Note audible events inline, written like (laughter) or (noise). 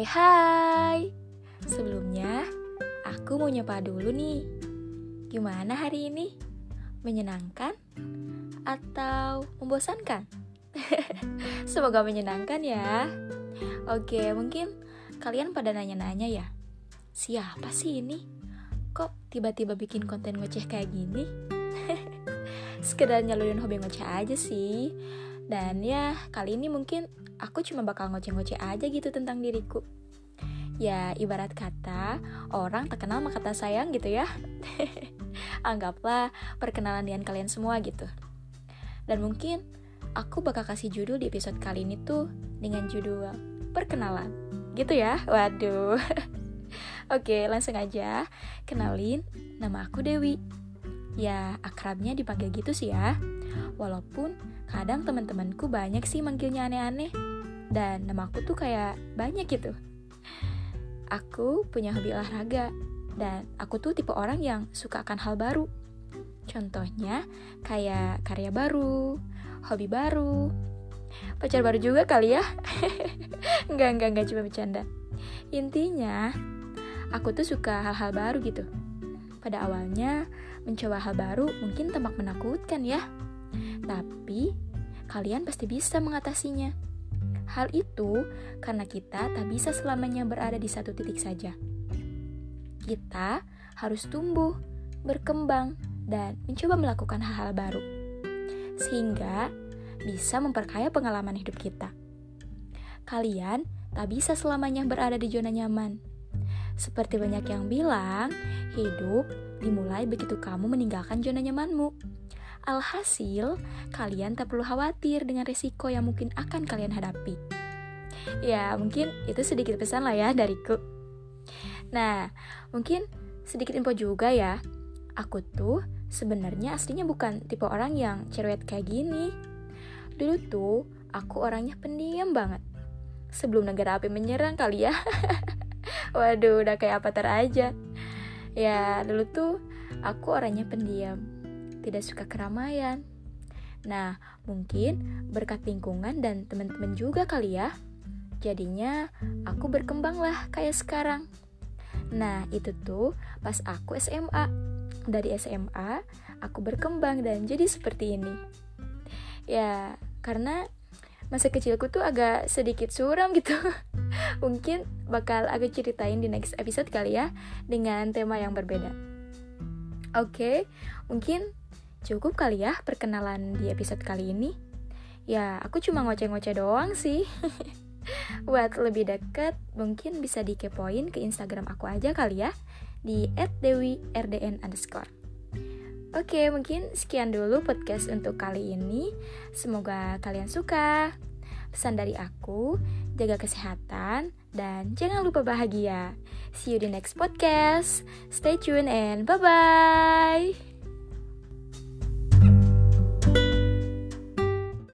hai. Sebelumnya, aku mau nyapa dulu nih. Gimana hari ini? Menyenangkan atau membosankan? (laughs) Semoga menyenangkan ya. Oke, mungkin kalian pada nanya-nanya ya. Siapa sih ini? Kok tiba-tiba bikin konten ngoceh kayak gini? (laughs) Sekedar nyalurin hobi ngoceh aja sih. Dan ya, kali ini mungkin aku cuma bakal ngoceh-ngoceh aja gitu tentang diriku. Ya, ibarat kata, orang terkenal maka kata sayang gitu ya. (laughs) Anggaplah perkenalan dengan kalian semua gitu. Dan mungkin aku bakal kasih judul di episode kali ini tuh dengan judul perkenalan. Gitu ya. Waduh. (laughs) Oke, langsung aja. Kenalin, nama aku Dewi. Ya, akrabnya dipanggil gitu sih ya. Walaupun kadang teman-temanku banyak sih manggilnya aneh-aneh dan nama aku tuh kayak banyak gitu. Aku punya hobi olahraga dan aku tuh tipe orang yang suka akan hal baru. Contohnya kayak karya baru, hobi baru, pacar baru juga kali ya. (laughs) enggak, enggak, enggak cuma bercanda. Intinya, aku tuh suka hal-hal baru gitu. Pada awalnya, mencoba hal baru mungkin tampak menakutkan ya. Tapi, kalian pasti bisa mengatasinya. Hal itu karena kita tak bisa selamanya berada di satu titik saja. Kita harus tumbuh, berkembang, dan mencoba melakukan hal-hal baru, sehingga bisa memperkaya pengalaman hidup kita. Kalian tak bisa selamanya berada di zona nyaman. Seperti banyak yang bilang, hidup dimulai begitu kamu meninggalkan zona nyamanmu. Alhasil, kalian tak perlu khawatir dengan risiko yang mungkin akan kalian hadapi. Ya, mungkin itu sedikit pesan lah ya dariku. Nah, mungkin sedikit info juga ya. Aku tuh sebenarnya aslinya bukan tipe orang yang cerewet kayak gini. Dulu tuh aku orangnya pendiam banget. Sebelum negara api menyerang kali ya. (laughs) Waduh, udah kayak apa aja. Ya, dulu tuh aku orangnya pendiam tidak suka keramaian. Nah, mungkin berkat lingkungan dan teman-teman juga kali ya. Jadinya aku berkembang lah kayak sekarang. Nah, itu tuh pas aku SMA. Dari SMA, aku berkembang dan jadi seperti ini. Ya, karena masa kecilku tuh agak sedikit suram gitu. (laughs) Mungkin bakal aku ceritain di next episode kali ya dengan tema yang berbeda. Oke, okay, mungkin Cukup kali ya perkenalan di episode kali ini. Ya, aku cuma ngoceh-ngoceh doang sih. (laughs) Buat lebih deket, mungkin bisa dikepoin ke Instagram aku aja kali ya, di @dewi_rdn underscore. Oke, mungkin sekian dulu podcast untuk kali ini. Semoga kalian suka. Pesan dari aku, jaga kesehatan, dan jangan lupa bahagia. See you di next podcast. Stay tuned and bye-bye.